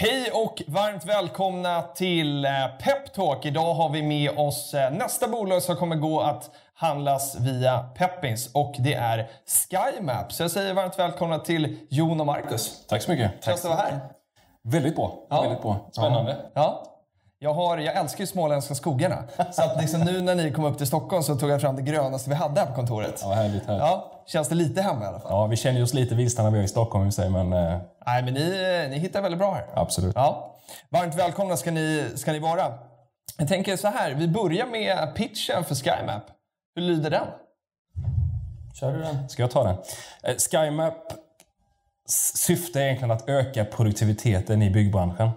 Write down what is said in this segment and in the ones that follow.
Hej och varmt välkomna till eh, Peptalk. Idag har vi med oss eh, nästa bolag som kommer gå att handlas via Peppins och det är SkyMap. Så jag säger varmt välkomna till Jon och Marcus. Tack så mycket. Det att vara här? Väldigt bra. Ja. Väldigt bra. Spännande. Ja. Jag, har, jag älskar ju småländska skogarna. Så att liksom nu när ni kom upp till Stockholm så tog jag fram det grönaste vi hade här på kontoret. Ja, härligt. härligt. Ja, känns det lite hemma i alla fall? Ja, vi känner oss lite vilsna när vi är i Stockholm i sig, men eh, Nej, men ni, ni hittar väldigt bra här. absolut. Ja. Varmt välkomna ska ni, ska ni vara. Jag tänker så här, vi börjar med pitchen för SkyMap. Hur lyder den? Kör du den? Ska jag ta den? Eh, SkyMap syfte är egentligen att öka produktiviteten i byggbranschen.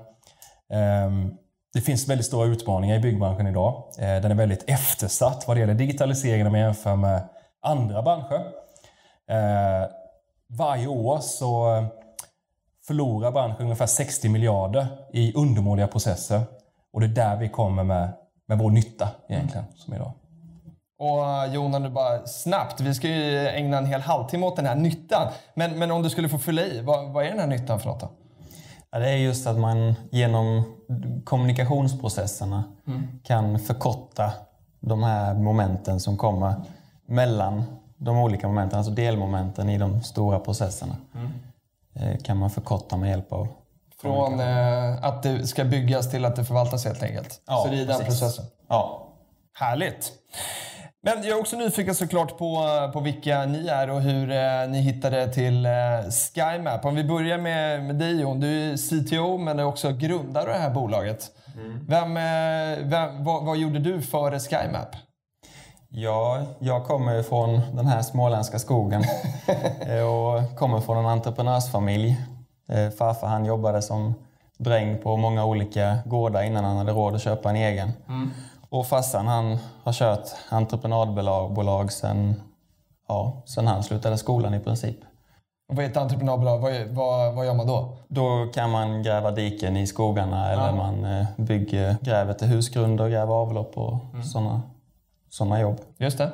Ehm, Det finns väldigt stora utmaningar i byggbranschen idag. Eh, Den är väldigt eftersatt vad det gäller digitaliseringen om man jämför med andra branscher. Eh, Varje år så förlorar branschen ungefär 60 miljarder i undermåliga processer. Och det är där vi kommer med, med vår nytta egentligen, som idag. Och eh, Jona, nu bara snabbt. Vi ska ju ägna en hel halvtimme åt den här nyttan. Men, men om du skulle få fylla i, vad, vad är den här nyttan för något då? Ja, det är just att man genom kommunikationsprocesserna kan förkorta de här momenten som kommer mellan de olika momenten, alltså delmomenten i de stora processerna. Eh, kan man förkorta med hjälp av Från eh, att det ska byggas till att det förvaltas helt enkelt. Ja, så det är den precis. processen. Ja, Härligt! Men jag är också nyfiken såklart på, på vilka ni är och hur eh, ni hittade till eh, SkyMap. Om vi börjar med, med dig Jon. Du är CTO men är också grundare av det här bolaget. Vem, eh, vem, vad, vad gjorde du före SkyMap? Ja, jag kommer ju från den här småländska skogen eh, och kommer från en entreprenörsfamilj. Eh, Farfar han jobbade som dräng på många olika gårdar innan han hade råd att köpa en egen. Och farsan han har kört entreprenadbolag bolag sen, ja, sen han slutade skolan i princip. Och vad är ett entreprenadbolag? Vad, vad, vad gör man då? Då kan man gräva diken i skogarna eller man eh, bygger, gräver till husgrunder, gräver avlopp och sådana såna jobb. Just det.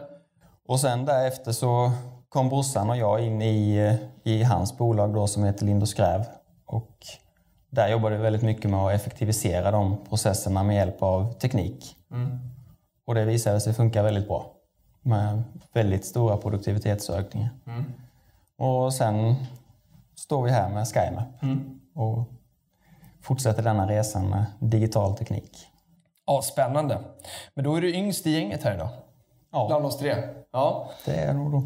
Och sen därefter så kom brorsan och jag in i, i hans bolag då som heter Lind och Skräv. Och där jobbade vi väldigt mycket med att effektivisera de processerna med hjälp av teknik. Och det visade sig funka väldigt bra. Med väldigt stora produktivitetsökningar. Och sen står vi här med SkyMap och fortsätter denna resan med digital teknik. Ja, spännande. Men då är du yngst i gänget här idag. Ja, Bland oss tre. Ja. det är nog då.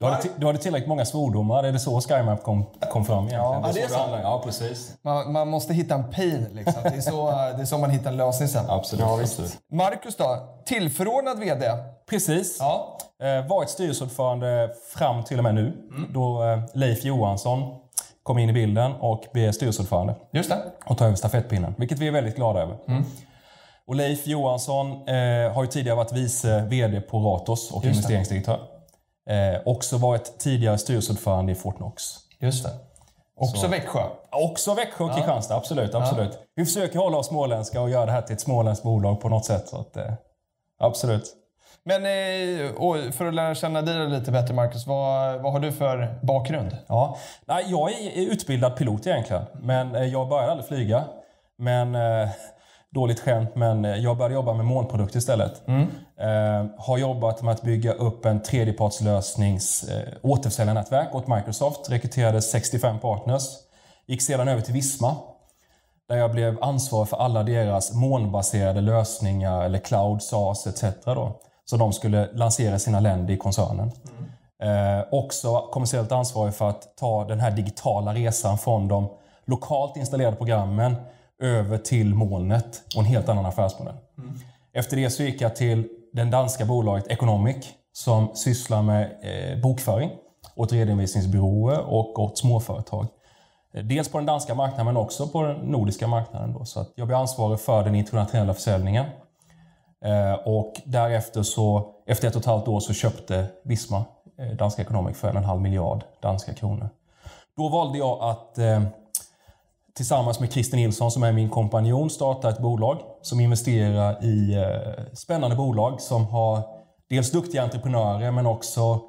Du hade, du hade tillräckligt många svordomar. Är det så SkyMap kom, kom fram egentligen? Ja, det är så så. handlar- Ja, precis. Man, man måste hitta en pain liksom. Det är så, det är så man hittar en lösning sen. Absolut. absolut. Marcus då? Tillförordnad VD. Precis. Ja. Eh, varit styrelseordförande fram till och med nu. Då eh, Leif Johansson kom in i bilden och blev styrelseordförande. Just det. och ta över stafettpinnen, vilket vi är väldigt glada över. Och Leif Johansson eh, har ju tidigare varit vice VD på Ratos och det. investeringsdirektör. Eh, också varit tidigare styrelseordförande i Fortnox. Just det. Också Växjö. Också Växjö och Kristianstad, absolut. absolut. Vi försöker hålla oss småländska och göra det här till ett småländskt bolag på något sätt. Så att, eh, absolut. Men eh, för att lära känna dig lite bättre Marcus, vad, vad har du för bakgrund? Ja. Jag är utbildad pilot egentligen, men eh, jag började aldrig flyga. Men, eh, dåligt skämt, men eh, jag började jobba med molnprodukter istället. Eh, har jobbat med att bygga upp en tredjepartslösnings eh, återförsäljarnätverk åt Microsoft. Rekryterade 65 partners. Gick sedan över till Visma. Där jag blev ansvarig för alla deras molnbaserade lösningar, eller cloud, SaaS etc. Då, som de skulle lansera i sina länder i koncernen. Eh, också kommersiellt ansvarig för att ta den här digitala resan från de lokalt installerade programmen över till molnet och en helt annan affärsmodell. Efter det så gick jag till det danska bolaget Economic som sysslar med eh, bokföring åt redovisningsbyråer och åt småföretag. Eh, Dels på den danska marknaden men också på den nordiska marknaden. Då. Så att jag blir ansvarig för den internationella försäljningen. Eh, Och därefter så, efter ett och ett halvt år så köpte Visma eh, Danska Economic för en och en halv miljard danska kronor. Då valde jag att eh, tillsammans med Christer Nilsson som är min kompanjon starta ett bolag som investerar i eh, spännande bolag som har dels duktiga entreprenörer men också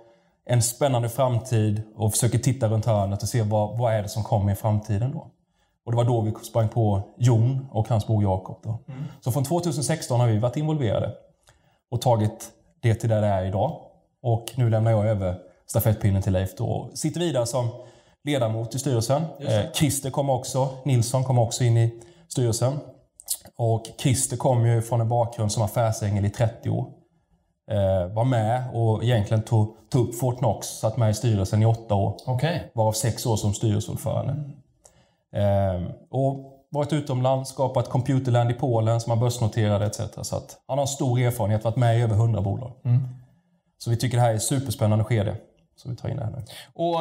en spännande framtid och försöker titta runt hörnet och se vad, vad är det som kommer i framtiden då. Och det var då vi sprang på Jon och hans bror Jakob. Då. Mm. Så från 2016 har vi varit involverade och tagit det till där det är idag. Och nu lämnar jag över stafettpinnen till Leif då och sitter vidare som ledamot i styrelsen. Eh, Christer kommer också, Nilsson kommer också in i styrelsen. Och Christer kom ju från en bakgrund som affärsängel i 30 år. Eh, var med och egentligen tog, tog upp Fortnox, satt med i styrelsen i åtta år. Okay. Varav sex år som styrelseordförande. Eh, och varit utomlands, skapat Computerland i Polen som har börsnoterade etc. Så att han har stor erfarenhet, varit med i över 100 bolag. Mm. Så vi tycker det här är ett superspännande skede. Så vi tar in här nu. Och,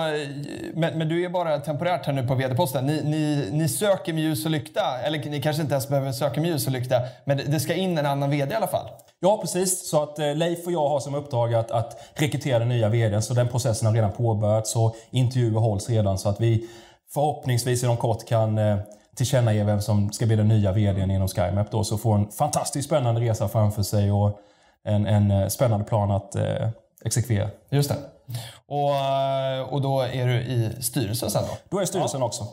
men, men, du är bara temporärt här nu på vd-posten. Ni, ni, ni, söker med ljus och lykta, eller ni kanske inte ens behöver söka med ljus och lykta, men det ska in en annan vd i alla fall? Ja, precis. Så att eh, Leif och jag har som uppdrag att, att rekrytera den nya vdn. Så den processen har redan påbörjats och intervjuer hålls redan. Så att vi förhoppningsvis inom kort kan eh, tillkännage vem som ska bli den nya vdn inom SkyMap. Då, så får en fantastiskt spännande resa framför sig och en, en eh, spännande plan att eh, exekvera. Just det. Och, eh, och då är du i styrelsen sen då? Då är jag i styrelsen ja. också.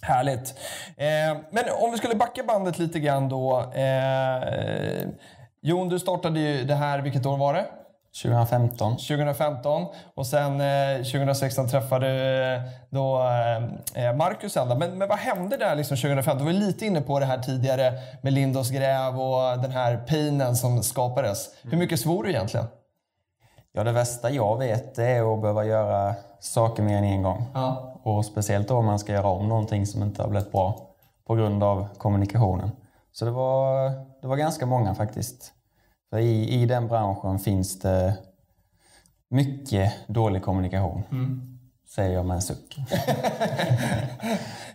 Härligt. Eh, men om vi skulle backa bandet lite grann då. Eh, Jon, du startade ju det här, vilket år var det? 2015. 2015. Och sen eh, 2016 träffade du då eh, eh Marcus sen. Men, men vad hände där liksom 2015? Du var lite inne på det här tidigare med Lindos gräv och den här painen som skapades. Hur mycket svor du egentligen? Ja, det värsta jag vet är att behöva göra saker mer än en gång. Ja. Och speciellt om man ska göra om någonting som inte har blivit bra på grund av kommunikationen. Så det var, det var ganska många faktiskt. För i, I den branschen finns det mycket dålig kommunikation. Mm. Säger jag med en suck.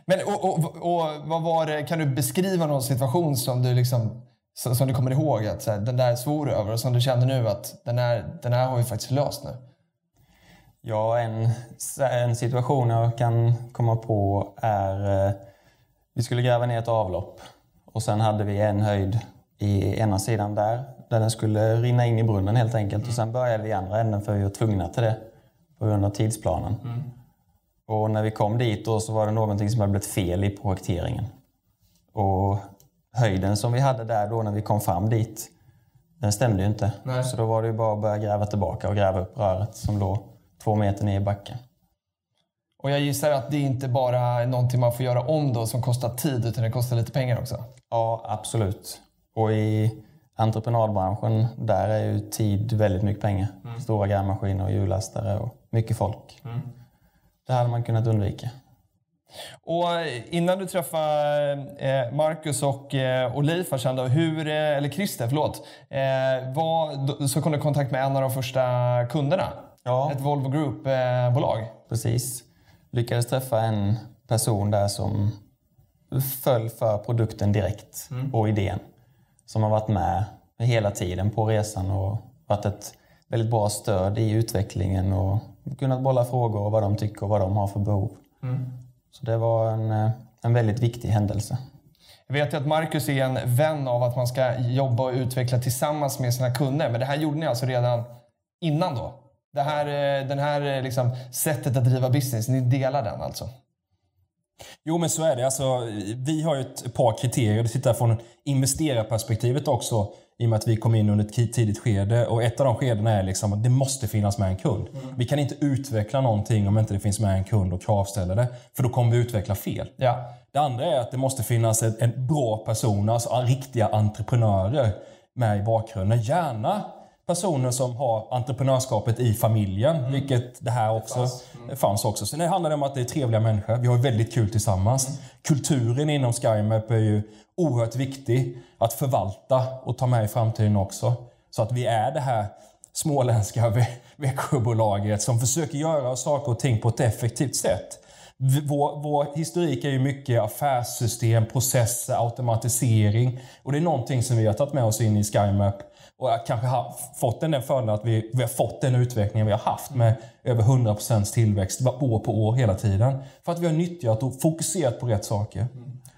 Men och, och, och, vad var det, kan du beskriva någon situation som du liksom som, du kommer ihåg att så här, den där svor du över och som du känner nu att den här, den här har vi faktiskt löst nu? Ja, en, en situation jag kan komma på är eh, vi skulle gräva ner ett avlopp och sen hade vi en höjd i ena sidan där, där den skulle rinna in i brunnen helt enkelt. Och sen började vi i andra änden för vi var tvungna till det på grund av tidsplanen. Mm. Och när vi kom dit då så var det någonting som hade blivit fel i projekteringen. Och höjden som vi hade där då när vi kom fram dit, den stämde ju inte. Nej. Så då var det ju bara att börja gräva tillbaka och gräva upp röret som låg två meter ner i backen. Och jag gissar att det inte bara är någonting man får göra om då som kostar tid, utan det kostar lite pengar också? Ja, absolut. Och i entreprenadbranschen, där är ju tid väldigt mycket pengar. Mm. Stora grävmaskiner och hjullastare och mycket folk. Mm. Det hade man kunnat undvika. Och innan du träffade eh, Marcus och, eh, och Leif hur, eh, eller Christer, förlåt, var, så kom du i kontakt med en av de första kunderna. Ja. Ett Volvo Group-bolag. Precis. Lyckades träffa en person där som föll för produkten direkt mm. och idén. Som har varit med hela tiden på resan och varit ett väldigt bra stöd i utvecklingen och kunnat bolla frågor och vad de tycker och vad de har för behov. Mm. Så det var en, eh, en väldigt viktig händelse. Jag vet ju att Marcus är en vän av att man ska jobba och utveckla tillsammans med sina kunder. Men det här gjorde ni alltså redan innan då? Det här, eh, den här eh, liksom, sättet att driva business, ni delar den alltså? Jo, men så är det. Alltså, vi har ju ett par kriterier. Det tittar från investerarperspektivet också i och med att vi kom in under ett tidigt skede. Och ett av de skedena är liksom att det måste finnas med en kund. Mm. Vi kan inte utveckla någonting om inte det finns med en kund och kravställer det. För då kommer vi utveckla fel. Ja. Det andra är att det måste finnas en, en bra person, alltså riktiga entreprenörer med i bakgrunden. Gärna personer som har entreprenörskapet i familjen, mm. vilket det här också det mm. fanns också. Sen handlar det om att det är trevliga människor. Vi har väldigt kul tillsammans. Mm. Kulturen inom SkyMap är ju oerhört viktig att förvalta och ta med i framtiden också. Så att vi är det här småländska Växjöbolaget som försöker göra saker och ting på ett effektivt sätt. Vår, vår, historik är ju mycket affärssystem, processer, automatisering. Och det är någonting som vi har tagit med oss in i SkyMap och kanske har fått den fördelen att vi, vi har fått den utvecklingen vi har haft med över 100% tillväxt år på år hela tiden. För att vi har nyttjat och fokuserat på rätt saker.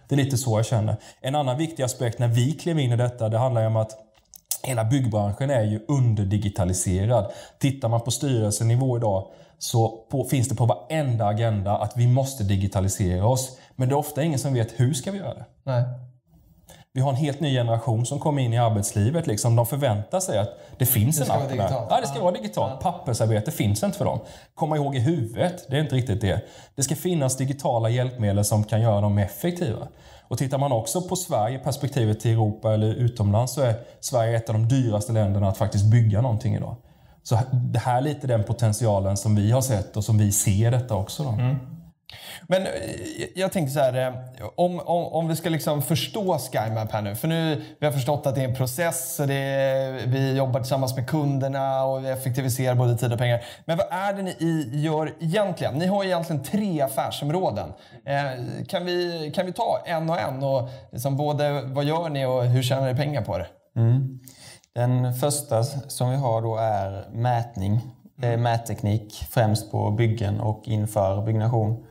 Det är lite så jag känner. En annan viktig aspekt när vi klev in i detta, det handlar ju om att hela byggbranschen är ju underdigitaliserad. Tittar man på styrelsenivå idag så på, finns det på varenda agenda att vi måste digitalisera oss. Men det är ofta ingen som vet hur ska vi göra det. Nej. Vi har en helt ny generation som kommer in i arbetslivet. Liksom. De förväntar sig att det finns Det en app. Ja, det ska vara digitalt. Pappersarbete finns inte för dem. Komma ihåg i huvudet, det är inte riktigt det. Det ska finnas digitala hjälpmedel som kan göra dem effektiva. Och tittar man också på Sverige, perspektivet till Europa eller utomlands, så är Sverige ett av de dyraste länderna att faktiskt bygga någonting idag. Så det här är lite den potentialen som vi har sett och som vi ser detta också. Då. Mm. Men eh, jag tänker så här, eh, om, om, om vi ska liksom förstå SkyMap här nu. För nu vi har förstått att det är en process och det är, vi jobbar tillsammans med kunderna och vi effektiviserar både tid och pengar. Men vad är det ni gör egentligen? Ni har egentligen tre affärsområden. Eh, kan, vi, kan vi ta en och en? Och liksom både vad gör ni och hur tjänar ni pengar på det? Den första som vi har då är mätning. Det är mätteknik främst på byggen och inför byggnation.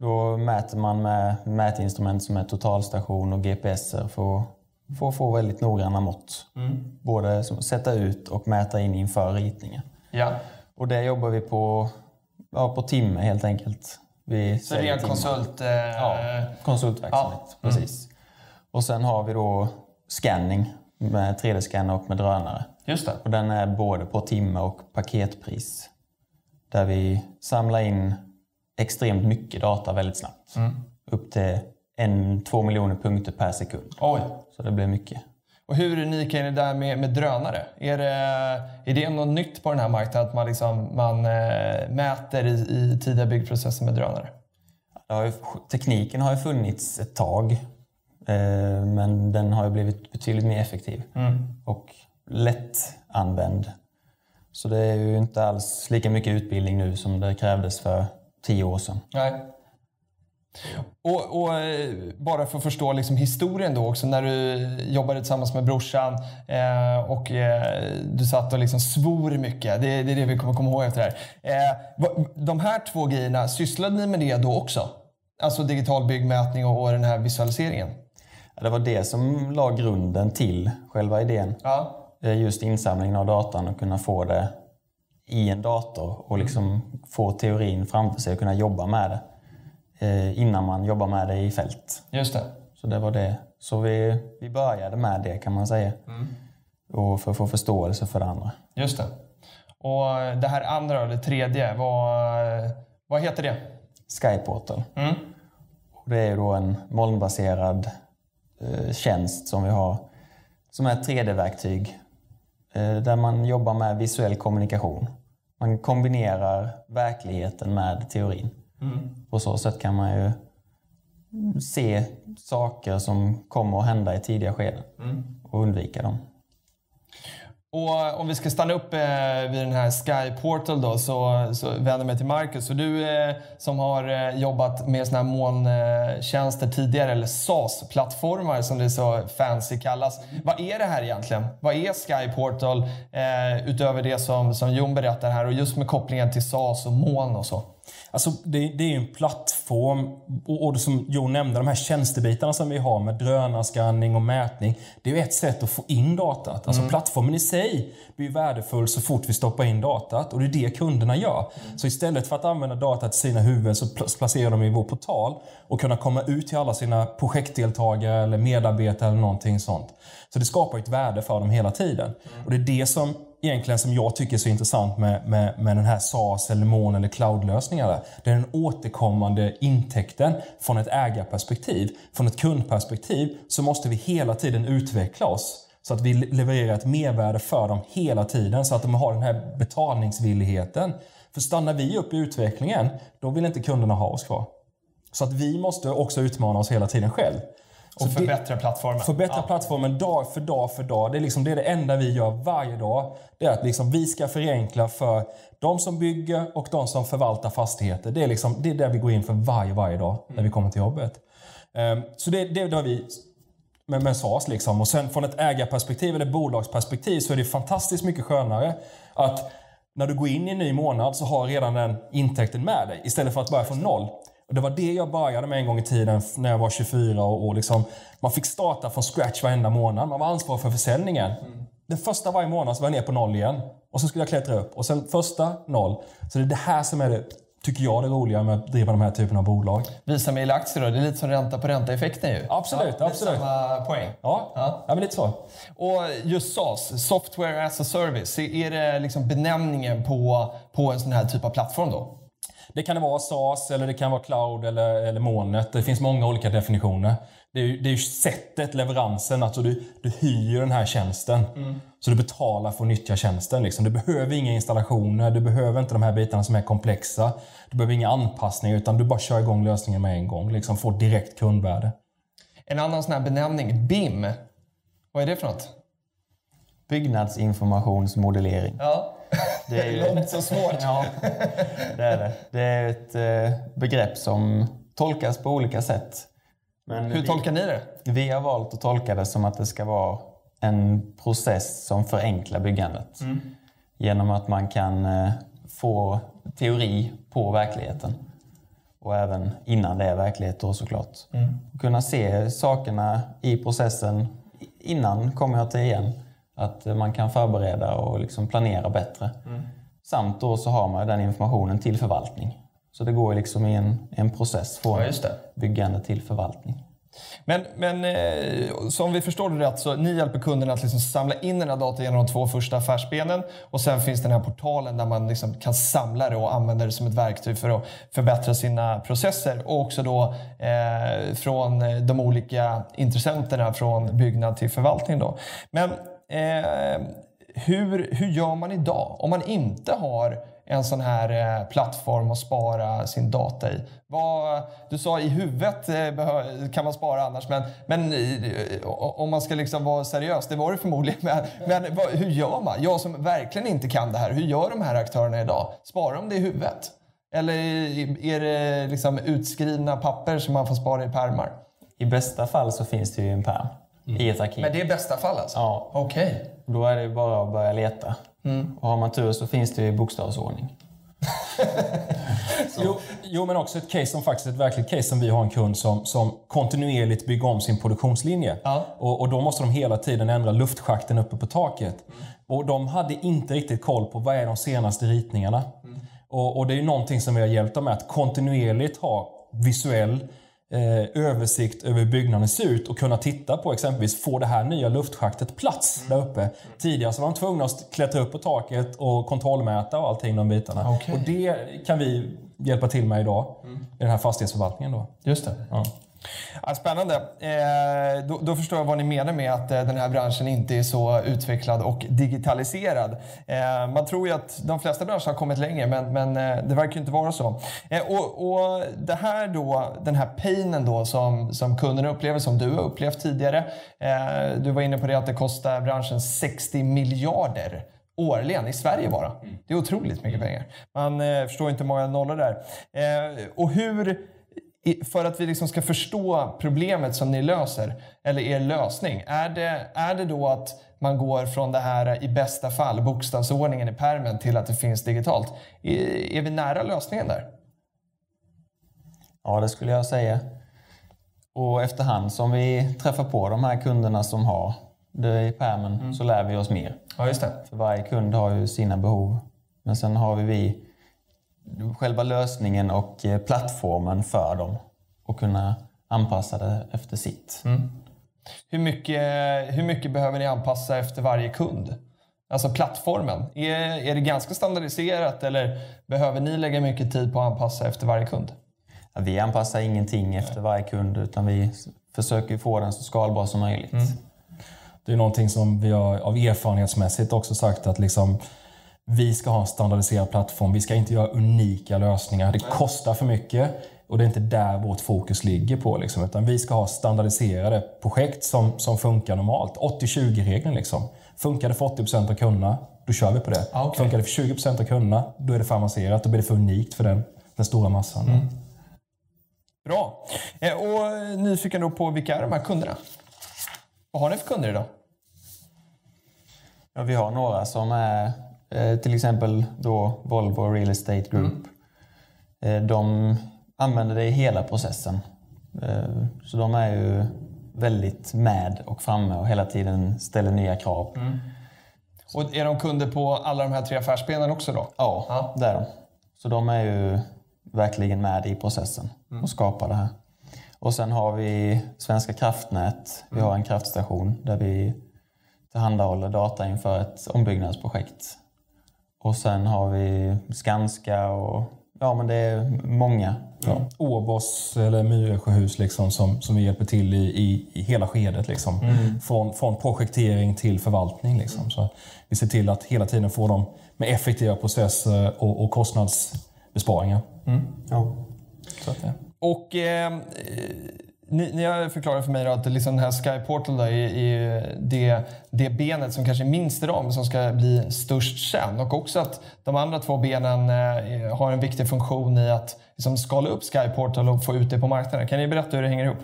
Då mäter man med mätinstrument som är totalstation och GPSer för att, att få väldigt noggranna mått. Både som sätta ut och mäta in inför ritningen. Ja. Och det jobbar vi på, ja, på timme helt enkelt. Vi Så ren timmar. konsult... Eh, Ja, konsultverksamhet. Precis. Och sen har vi då scanning med 3D-scanner och med drönare. Just det. Och den är både på timme och paketpris. Där vi samlar in extremt mycket data väldigt snabbt. Upp till en, två miljoner punkter per sekund. Oj. Så det blir mycket. Och hur unika är ni där med, med drönare? Är det, är det något nytt på den här marknaden att man, liksom, man eh, mäter i, i tidiga byggprocesser med drönare? Har ju, tekniken har ju funnits ett tag. Eh, men den har ju blivit betydligt mer effektiv. Och lätt använd. Så det är ju inte alls lika mycket utbildning nu som det krävdes för tio år sedan. Nej. Och, och eh, bara för att förstå liksom historien då också, när du jobbade tillsammans med brorsan eh, och eh, du satt och liksom svor mycket. Det, det är det vi kommer komma ihåg efter det här. Eh, de här två grejerna, sysslade ni med det då också? Alltså digital byggmätning och, och den här visualiseringen? Ja, Det var det som la grunden till själva idén. Ja. Eh, Just insamlingen av datan och kunna få det i en dator och liksom få teorin framför sig och kunna jobba med det eh, innan man jobbar med det i fält. Just det. Så det var det. Så vi, vi började med det kan man säga. Och för att få förståelse för det andra. Just det. Och det här andra, det tredje, vad, vad heter det? Skyportal. Mm. Och det är då en molnbaserad eh, tjänst som vi har som är ett 3D-verktyg eh, där man jobbar med visuell kommunikation. Man kombinerar verkligheten med teorin. På så sätt kan man ju se saker som kommer att hända i tidiga skeden och undvika dem. Och eh, om vi ska stanna upp eh, vid den här Sky Portal då så, så vänder jag mig till Marcus. Så du eh, som har eh, jobbat med såna här molntjänster tidigare, eller SAS-plattformar som det så fancy kallas. Vad är det här egentligen? Vad är Sky Portal eh, utöver det som, som Jon berättar här och just med kopplingen till SAS och moln och så? Alltså, det, det är ju en plattform och, och som Jon nämnde, de här tjänstebitarna som vi har med drönarskanning och mätning. Det är ju ett sätt att få in datat. Alltså plattformen i sig blir värdefull så fort vi stoppar in datat och det är det kunderna gör. Så istället för att använda datat till sina huvuden så pl- placerar de i vår portal och kunna komma ut till alla sina projektdeltagare eller medarbetare eller någonting sånt. Så det skapar ett värde för dem hela tiden. Och det är det som egentligen som jag tycker är så intressant med, med, med den här SaaS eller moln eller cloudlösningarna. Det är den återkommande intäkten från ett ägarperspektiv. Från ett kundperspektiv så måste vi hela tiden utveckla oss så att vi levererar ett mervärde för dem hela tiden så att de har den här betalningsvilligheten. För stannar vi upp i utvecklingen, då vill inte kunderna ha oss kvar. Så att vi måste också utmana oss hela tiden själv. Så Och det- förbättra plattformen. Förbättra plattformen dag för dag för dag. Det är, liksom, det är det enda vi gör varje dag. Det är att liksom vi ska förenkla för de som bygger och de som förvaltar fastigheter. Det är, liksom, det är där vi går in för varje, varje dag när vi kommer till jobbet. Ehm, så det, det har vi med, med SAS. Liksom. Och sen från ett ägarperspektiv eller bolagsperspektiv så är det fantastiskt mycket skönare att när du går in i en ny månad så har redan den intäkten med dig istället för att börja från noll. Och det var det jag började med en gång i tiden när jag var 24 och, och liksom, man fick starta från scratch varenda månad. Man var ansvarig för försäljningen. Den första varje månad så var jag ner på noll igen. Och så skulle jag klättra upp. Och sen första noll. Så det är det här som är det tycker jag, det roliga med att driva de här typen av bolag. Visa mig aktier då. Det är lite som ränta på ränta-effekten ju. Absolut, ja, absolut. Samma poäng. Ja, ja. ja lite så. Och just SAS, Software as a Service, är det liksom benämningen på, på en sån här typ av plattform då? Det kan vara SAS, eller det kan vara cloud eller, eller molnet. Det finns många olika definitioner. Det är ju, det är sättet, leveransen. Alltså du, du hyr den här tjänsten. Mm. Så du betalar för att nyttja tjänsten. Liksom. Du behöver inga installationer, du behöver inte de här bitarna som är komplexa. Du behöver inga anpassningar, utan du bara kör igång lösningen med en gång. Liksom, får direkt kundvärde. En annan sån här benämning, BIM. Vad är det för något? Byggnadsinformationsmodellering. Ja. Det är ju... Långt så svårt. ja, det är det. Det är ett eh, begrepp som tolkas på olika sätt. Men Hur vi, tolkar ni det? Vi har valt att tolka det som att det ska vara en process som förenklar byggandet. Mm. Genom att man kan eh, få teori på verkligheten. Och även innan det är verklighet då såklart. Mm. Kunna se sakerna i processen innan, kommer jag till igen. Att man kan förbereda och liksom planera bättre. Mm. Samt då så har man den informationen till förvaltning. Så det går liksom i en, en process från ja, byggande till förvaltning. Men, men eh, som vi förstår det rätt så ni hjälper kunderna att liksom samla in den här datan genom de två första affärsbenen och sen finns den här portalen där man liksom kan samla det och använda det som ett verktyg för att förbättra sina processer och också då eh, från de olika intressenterna från byggnad till förvaltning. Då. Men eh, hur, hur gör man idag om man inte har en sån här eh, plattform att spara sin data i. Vad, du sa i huvudet eh, kan man spara annars, men, men eh, om man ska liksom vara seriös, det var det förmodligen. Men, men vad, hur gör man? Jag som verkligen inte kan det här, hur gör de här aktörerna idag? Sparar de det i huvudet? Eller är det liksom utskrivna papper som man får spara i pärmar? I bästa fall så finns det ju en pärm mm. i ett arkiv. Men det är bästa fall alltså? Ja. Okej. Okay. Då är det bara att börja leta. Mm. Och har man tur så finns det i bokstavsordning. jo, jo, men också ett case som faktiskt ett verkligt case som vi har en kund som, som kontinuerligt bygger om sin produktionslinje. Ja. Och, och, då måste de hela tiden ändra luftschakten uppe på taket. Mm. Och de hade inte riktigt koll på vad är de senaste ritningarna. Mm. Och, och, det är någonting som vi har hjälpt dem med, att kontinuerligt ha visuell eh, översikt över hur byggnaden ser ut och kunna titta på exempelvis, får det här nya luftschaktet plats mm. där uppe? Tidigare så var de tvungna att klättra upp på taket och kontrollmäta och allting de bitarna. Okay. Och det kan vi hjälpa till med idag mm. i den här fastighetsförvaltningen. Då. Just det. Ja. Ja, spännande. Eh, då, då, förstår jag vad ni menar med att eh, den här branschen inte är så utvecklad och digitaliserad. Eh, man tror ju att de flesta branscher har kommit längre, men, men eh, det verkar inte vara så. Eh, och, och, det här då, den här painen då som, som kunderna upplever, som du har upplevt tidigare. Eh, du var inne på det att det kostar branschen 60 miljarder årligen i Sverige bara. Det är otroligt mycket pengar. Man förstår inte hur många nollor där. och hur för att vi liksom ska förstå problemet som ni löser, eller er lösning, är det, är det då att man går från det här i bästa fall, bokstavsordningen i permen till att det finns digitalt? Är, vi nära lösningen där? Ja, det skulle jag säga. Och efterhand som vi träffar på de här kunderna som har det i permen mm. så lär vi oss mer. Ja, just det. För varje kund har ju sina behov. Men sen har vi själva lösningen och eh, plattformen för dem och kunna anpassa det efter sitt. Mm. Hur, mycket, hur mycket behöver ni anpassa efter varje kund? Alltså plattformen, är, är det ganska standardiserat eller behöver ni lägga mycket tid på att anpassa efter varje kund? Ja, vi anpassar ingenting efter varje kund utan vi försöker få den så skalbar som möjligt. Mm. Det är någonting som vi har av erfarenhetsmässigt också sagt att liksom, vi ska ha en standardiserad plattform. Vi ska inte göra unika lösningar. Det kostar för mycket och det är inte där vårt fokus ligger på. Liksom, utan vi ska ha standardiserade projekt som, som funkar normalt. 80-20-regeln. Liksom. Funkar det för 80% av kunderna, då kör vi på det. Ah, okay. Funkar det för 20% av kunderna, då är det för avancerat. Då blir det för unikt för den, den stora massan. Mm. Bra. Eh, och nyfiken då på vilka är de här kunderna? Vad har ni för kunder idag? Ja, vi har några som är till exempel då Volvo Real Estate Group. Mm. Eh, de använder det i hela processen. Eh, så de är ju väldigt med och framme och hela tiden ställer nya krav. Mm. Och är de kunder på alla de här tre affärsbenen också då? Ja, ja, det är de. Så de är ju verkligen med i processen och skapar det här. Och sen har vi Svenska kraftnät. Vi har en kraftstation där vi tillhandahåller data inför ett ombyggnadsprojekt. Och sen har vi Skanska och ja, men det är många. Ja. Åbos eller Myresjöhus liksom, som, som vi hjälper till i, i, i hela skedet. Liksom. Från, från projektering till förvaltning. Liksom. Så vi ser till att hela tiden få dem med effektiva processer och, och kostnadsbesparingar. Ja. Så att, ja. Och eh, ni, ni har förklarat för mig att liksom den här Sky Portal då är, är det, det benet som kanske är minst i dem som ska bli störst sen. Och också att de andra två benen eh, har en viktig funktion i att liksom skala upp Sky Portal och få ut det på marknaden. Kan ni berätta hur det hänger ihop?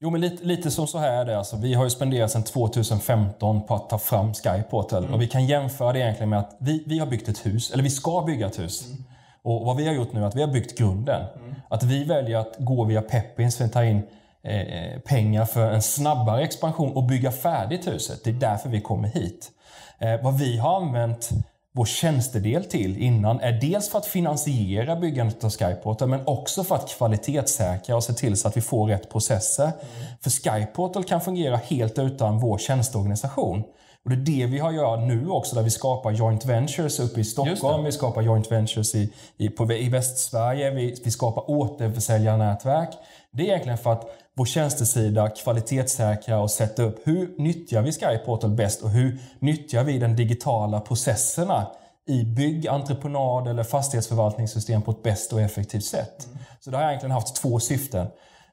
Jo, men lite, lite som så här är det. Alltså, vi har ju spenderat sedan 2015 på att ta fram Skyportal. Och vi kan jämföra det egentligen med att vi, vi har byggt ett hus, eller vi ska bygga ett hus. Och vad vi har gjort nu är att vi har byggt grunden. Att vi väljer att gå via Peppins för att ta in eh, pengar för en snabbare expansion och bygga färdigt huset. Det är därför vi kommer hit. Eh, vad vi har använt vår tjänstedel till innan är dels för att finansiera byggandet av Skyportal men också för att kvalitetssäkra och se till så att vi får rätt processer. För Skyportal kan fungera helt utan vår tjänsteorganisation. Och det är det vi har gjort nu också där vi skapar joint ventures uppe i Stockholm, vi skapar joint ventures i, i, på, i Västsverige, vi, vi skapar återförsäljarnätverk. Det är egentligen för att vår tjänstesida kvalitetssäkra och sätta upp hur nyttjar vi Skyportal bäst och hur nyttjar vi den digitala processerna i bygg, entreprenad eller fastighetsförvaltningssystem på ett bäst och effektivt sätt. Så det har egentligen haft två syften.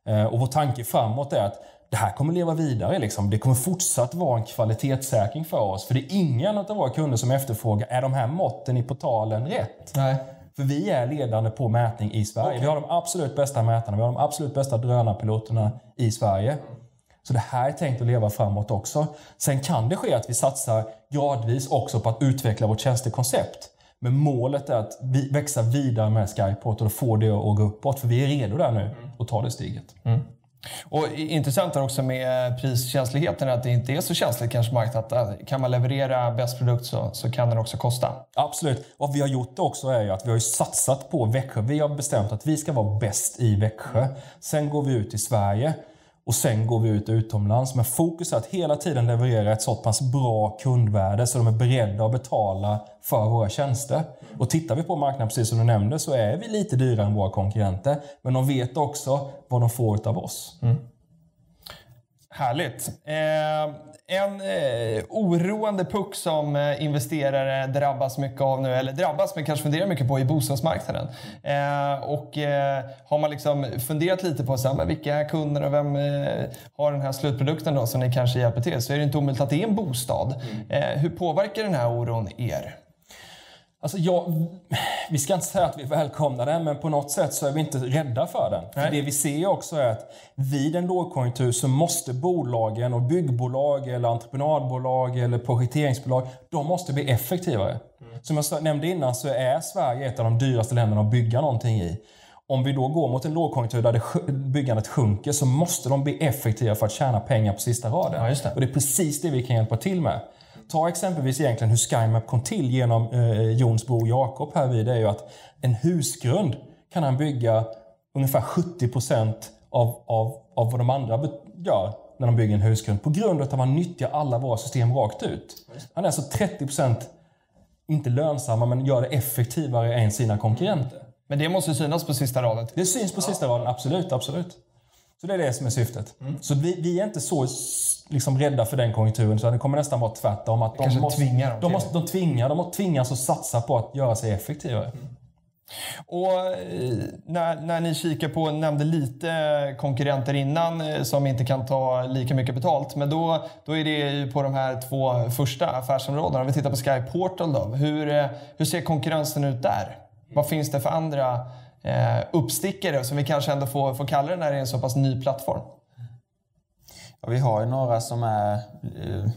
Eh, Och vår tanke framåt är att det här kommer leva vidare. Liksom. Det kommer fortsatt vara en kvalitetssäkring för oss. För det är ingen av våra kunder som efterfrågar, är de här måtten i portalen rätt? Nej. För vi är ledande på mätning i Sverige. Vi har de absolut bästa mätarna, vi har de absolut bästa drönarpiloterna i Sverige. Så det här är tänkt att leva framåt också. Sen kan det ske att vi satsar gradvis också på att utveckla vårt tjänstekoncept. Men målet är att vi växa vidare med Skyport och få det att gå uppåt. För vi är redo där nu att ta det steget. Och intressant är också med eh, priskänsligheten att det inte är så känsligt kanske marknaden. Eh, kan man leverera bäst produkt så, så kan den också kosta. Absolut. Vad vi har gjort också är ju att vi har ju satsat på Växjö. Vi har bestämt att vi ska vara bäst i Växjö. Sen går vi ut i Sverige och sen går vi ut utomlands. Men fokus är att hela tiden leverera ett så pass bra kundvärde så de är beredda att betala för våra tjänster. Och tittar vi på marknaden, precis som du nämnde, så är vi lite dyrare än våra konkurrenter. Men de vet också vad de får av oss. Mm. Härligt. Eh, en eh, oroande puck som eh, investerare drabbas mycket av nu, eller drabbas men kanske funderar mycket på, i bostadsmarknaden. Eh, och eh, har man liksom funderat lite på så här, men vilka är kunderna och vem eh, har den här slutprodukten då som ni kanske hjälper till så är det inte omöjligt att det är en bostad. Eh, hur påverkar den här oron er? Alltså jag, vi ska inte säga att vi välkomnar den, men på något sätt så är vi inte rädda för den. För det vi ser också är att vid en lågkonjunktur så måste bolagen och byggbolag eller entreprenadbolag eller projekteringsbolag, de måste bli effektivare. Som jag nämnde innan så är Sverige ett av de dyraste länderna att bygga någonting i. Om vi då går mot en lågkonjunktur där det, byggandet sjunker så måste de bli effektiva för att tjäna pengar på sista raden. Ja, det. Och det är precis det vi kan hjälpa till med. Ta exempelvis egentligen hur SkyMap kom till genom eh, Jons bror Jakob här vid. Är ju att en husgrund kan han bygga ungefär 70% av, av, av vad de andra gör när de bygger en husgrund. På grund av att man nyttjar alla våra system rakt ut. Han är alltså 30% inte lönsamma men gör det effektivare än sina konkurrenter. Men det måste synas på sista raden. Det syns på sista raden, absolut. absolut. Så det är det som är syftet. Så vi, vi är inte så liksom, rädda för den konjunkturen, så det kommer nästan vara tvärtom. Att de måste, tvingar dem de, måste, de tvingar, de måste tvingas att satsa på att göra sig effektivare. Och eh, när, när ni kikar på, nämnde lite konkurrenter innan eh, som inte kan ta lika mycket betalt. Men då, då är det ju på de här två första affärsområdena. Om vi tittar på Sky Portal då. Hur, eh, hur ser konkurrensen ut där? Vad finns det för andra Eh, uppstickare som vi kanske ändå får, får kalla det när det är en så pass ny plattform? Ja, vi har ju några som är eh,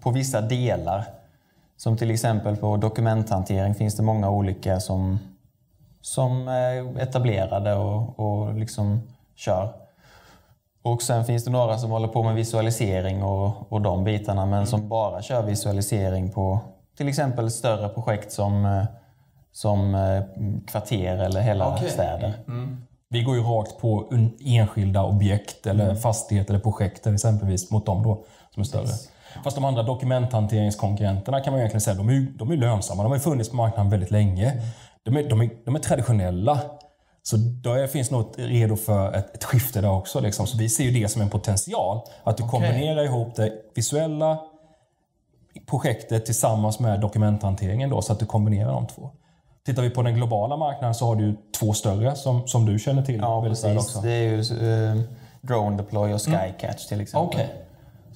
på vissa delar. Som till exempel på dokumenthantering finns det många olika som, som är etablerade och, och liksom kör. Och sen finns det några som håller på med visualisering och, och de bitarna men som bara kör visualisering på till exempel större projekt som, eh, som eh, kvarter eller hela Okej. städer. Vi går ju rakt på enskilda objekt eller fastigheter eller projekter exempelvis mot dem då som är större. Fast de andra dokumenthanteringskonkurrenterna kan man egentligen säga, de är, de är lönsamma. De har ju funnits på marknaden väldigt länge. De är, de är, de är traditionella. Så då finns något redo för ett, ett skifte där också. Liksom. Så vi ser ju det som en potential. Att du kombinerar ihop det visuella projektet tillsammans med dokumenthanteringen då, så att du kombinerar de två. Tittar vi på den globala marknaden så har du två större som, som du känner till Ja, precis. också. Det är ju eh, Drone Deploy och Skycatch till exempel. Okej.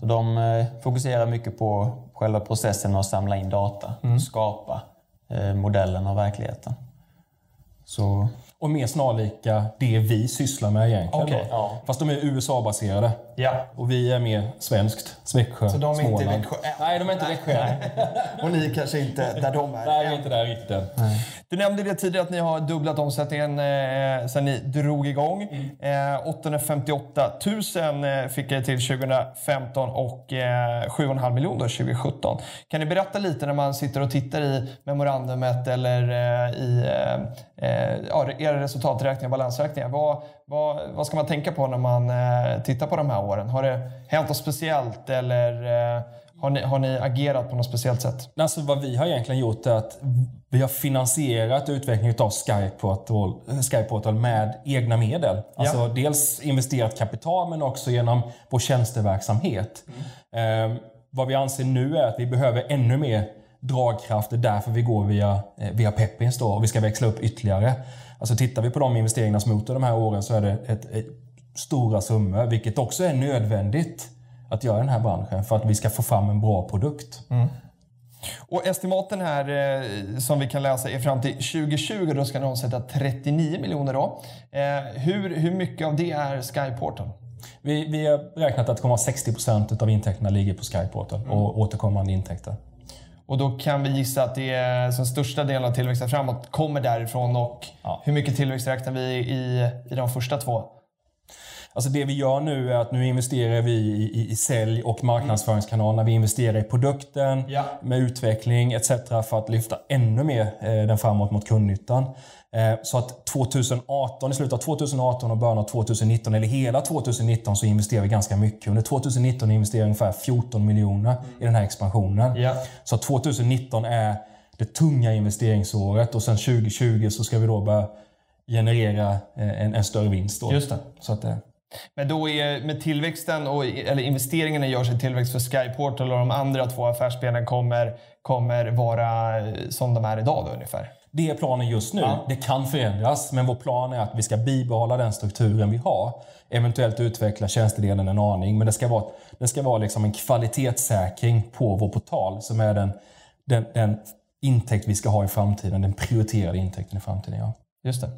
Så de eh, fokuserar mycket på själva processen att samla in data och skapa eh, modellen av verkligheten. Så Och mer snarlika det vi sysslar med egentligen. Då. ja. Fast de är USA-baserade. Ja. Och vi är mer svenskt. Växjö, Så de är inte Småland. Växjö än? Nej, de är inte Växjö. Och ni kanske inte där de är? Nej, vi är inte där riktigt än. Du nämnde det tidigare att ni har dubblat omsättningen eh, sedan ni drog igång. Eh, 858 000 eh, fick det till 2015 och eh, 7,5 miljoner 2017. Kan ni berätta lite när man sitter och tittar i memorandumet eller eh, i eh, eh, ja, era resultaträkningar, balansräkningar. Vad, vad, vad ska man tänka på när man eh, tittar på de här åren? Har det hänt något speciellt eller eh, har, ni, har ni agerat på något speciellt sätt? Alltså vad vi har egentligen gjort är att vi har finansierat utvecklingen av Skyportal, Skyportal med egna medel. Alltså dels investerat kapital men också genom vår tjänsteverksamhet. Eh, vad vi anser nu är att vi behöver ännu mer dragkraft. Det är därför vi går via, eh, via Pepins då, och vi ska växla upp ytterligare. Alltså tittar vi på de investeringarna som gjort de här åren så är det ett, ett, stora summor, vilket också är nödvändigt att göra i den här branschen för att vi ska få fram en bra produkt. Och estimaten här eh, som vi kan läsa är fram till 2020. Då ska ni omsätta 39 miljoner. Då. Eh, hur, hur mycket av det är Skyportal? Vi, vi har räknat att 60% av intäkterna ligger på Skyportal och återkommande intäkter. Och då kan vi gissa att det är den största delen av tillväxten framåt kommer därifrån. Och Ja. hur mycket tillväxt räknar vi i, i de första två? Alltså det vi gör nu är att nu investerar vi i, i, i sälj och marknadsföringskanalerna. Vi investerar i produkten Ja. med utveckling etc. för att lyfta ännu mer eh, den framåt mot kundnyttan. Eh, så att 2018, i slutet av 2018 och början av 2019, eller hela 2019, så investerar vi ganska mycket. Under 2019 investerar vi ungefär 14 miljoner i den här expansionen. Ja. Så att 2019 är det tunga investeringsåret och sen 2020 så ska vi då börja generera eh, en, en större vinst. Då. Just det. Så att, eh, Men då är med tillväxten, och, eller investeringarna görs i tillväxt för Skyportal och de andra två affärsbenen kommer, kommer vara eh, som de är idag då ungefär? Det är planen just nu. Ja. Det kan förändras, men vår plan är att vi ska bibehålla den strukturen vi har. Eventuellt utveckla tjänstedelen en aning, men det ska vara, det ska vara liksom en kvalitetssäkring på vår portal som är den, den, den intäkt vi ska ha i framtiden, den prioriterade intäkten i framtiden. Ja. Just det.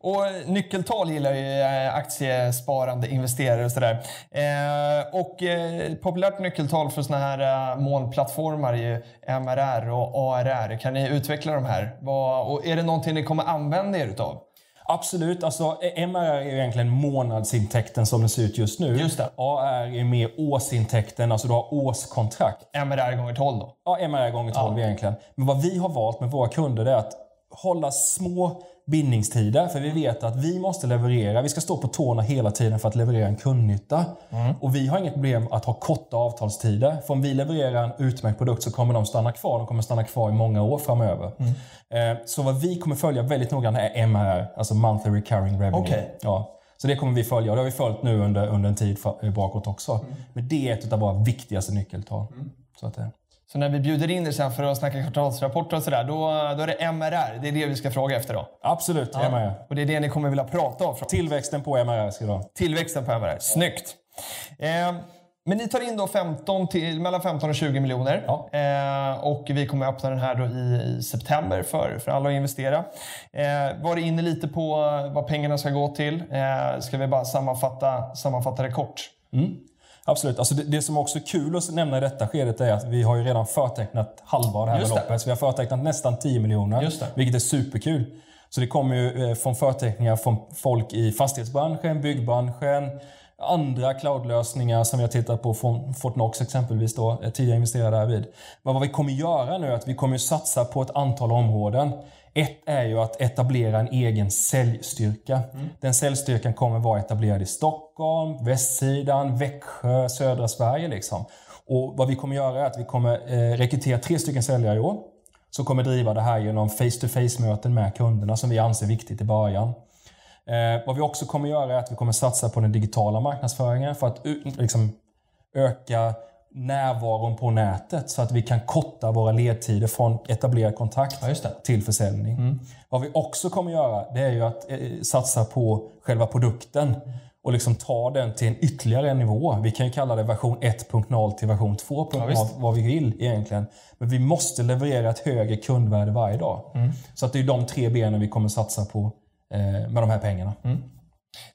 Och nyckeltal gillar ju eh, aktiesparande investerare och sådär. Eh, och eh, populärt nyckeltal för såna här eh, molnplattformar är ju MRR och ARR. Kan ni utveckla de här? Vad, och är det någonting ni kommer använda er utav? Absolut. Alltså, MRR är egentligen månadsintäkten som den ser ut just nu. Just det. AR är mer årsintäkten, alltså du har årskontrakt. MRR gånger 12 då? Ja, MRR gånger 12 egentligen. Men vad vi har valt med våra kunder är att hålla små bindningstider. För vi vet att vi måste leverera. Vi ska stå på tårna hela tiden för att leverera en kundnytta. Och vi har inget problem att ha korta avtalstider. För om vi levererar en utmärkt produkt så kommer de stanna kvar. De kommer stanna kvar i många år framöver. Eh, Så vad vi kommer följa väldigt noga är MRR, alltså Monthly Recurring Revenue. Okej. Ja. Så det kommer vi följa och det har vi följt nu under, under en tid bakåt också. Men det är ett av våra viktigaste nyckeltal. Så att, eh, Så när vi bjuder in er sen för att snacka kvartalsrapporter och sådär, då, då är det MRR. Det är det vi ska fråga efter då? Absolut, MRR. Och det är det ni kommer vilja prata om? Tillväxten på MRR ska vara. Tillväxten på MRR. Snyggt! Eh, men ni tar in då 15 till, mellan 15 och 20 miljoner. Ja. Eh, och vi kommer öppna den här då i, i september för, för alla att investera. Eh, var inne lite på vad pengarna ska gå till. Eh, ska vi bara sammanfatta, sammanfatta det kort? Absolut. Alltså det, det som också är kul att nämna i detta skedet är att vi har ju redan förtecknat halva det här Just beloppet. Så vi har förtecknat nästan 10 miljoner, vilket är superkul. Så det kommer ju eh, från förteckningar från folk i fastighetsbranschen, byggbranschen, andra cloudlösningar som vi har tittat på från Fortnox exempelvis då, eh, tidigare investerade där vid. Men vad vi kommer göra nu är att vi kommer satsa på ett antal områden. Ett är ju att etablera en egen säljstyrka. Mm. Den säljstyrkan kommer vara etablerad i Stockholm, västsidan, Växjö, södra Sverige. Liksom. Och vad vi kommer göra är att vi kommer eh, rekrytera tre stycken säljare i år. Som kommer driva det här genom face-to-face-möten med kunderna som vi anser viktigt i början. Eh, vad vi också kommer göra är att vi kommer satsa på den digitala marknadsföringen för att liksom, öka närvaron på nätet så att vi kan korta våra ledtider från etablerad kontakt ja, till försäljning. Mm. Vad vi också kommer göra det är ju att eh, satsa på själva produkten och liksom ta den till en ytterligare nivå. Vi kan ju kalla det version 1.0 till version 2.0, ja, vad vi vill egentligen. Men vi måste leverera ett högre kundvärde varje dag. Mm. Så att det är de tre benen vi kommer satsa på eh, med de här pengarna. Mm.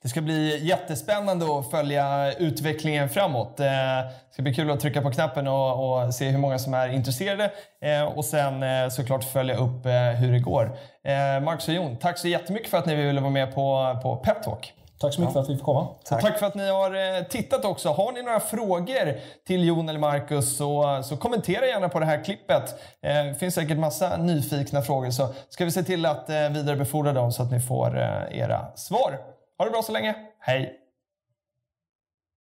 Det ska bli jättespännande att följa utvecklingen framåt. Eh, det ska bli kul att trycka på knappen och, och se hur många som är intresserade eh, och sen eh, såklart följa upp hur det går. Marcus och Jon, tack så jättemycket för att ni ville vara med på, på Peptalk. Tack så mycket ja. för att vi fick komma. Tack. tack. för att ni har tittat också. Har ni några frågor till Jon eller Marcus så, så kommentera gärna på det här klippet. Det finns säkert massa nyfikna frågor så ska vi se till att vidarebefordra dem så att ni får era svar. Ha det bra så länge. Hej!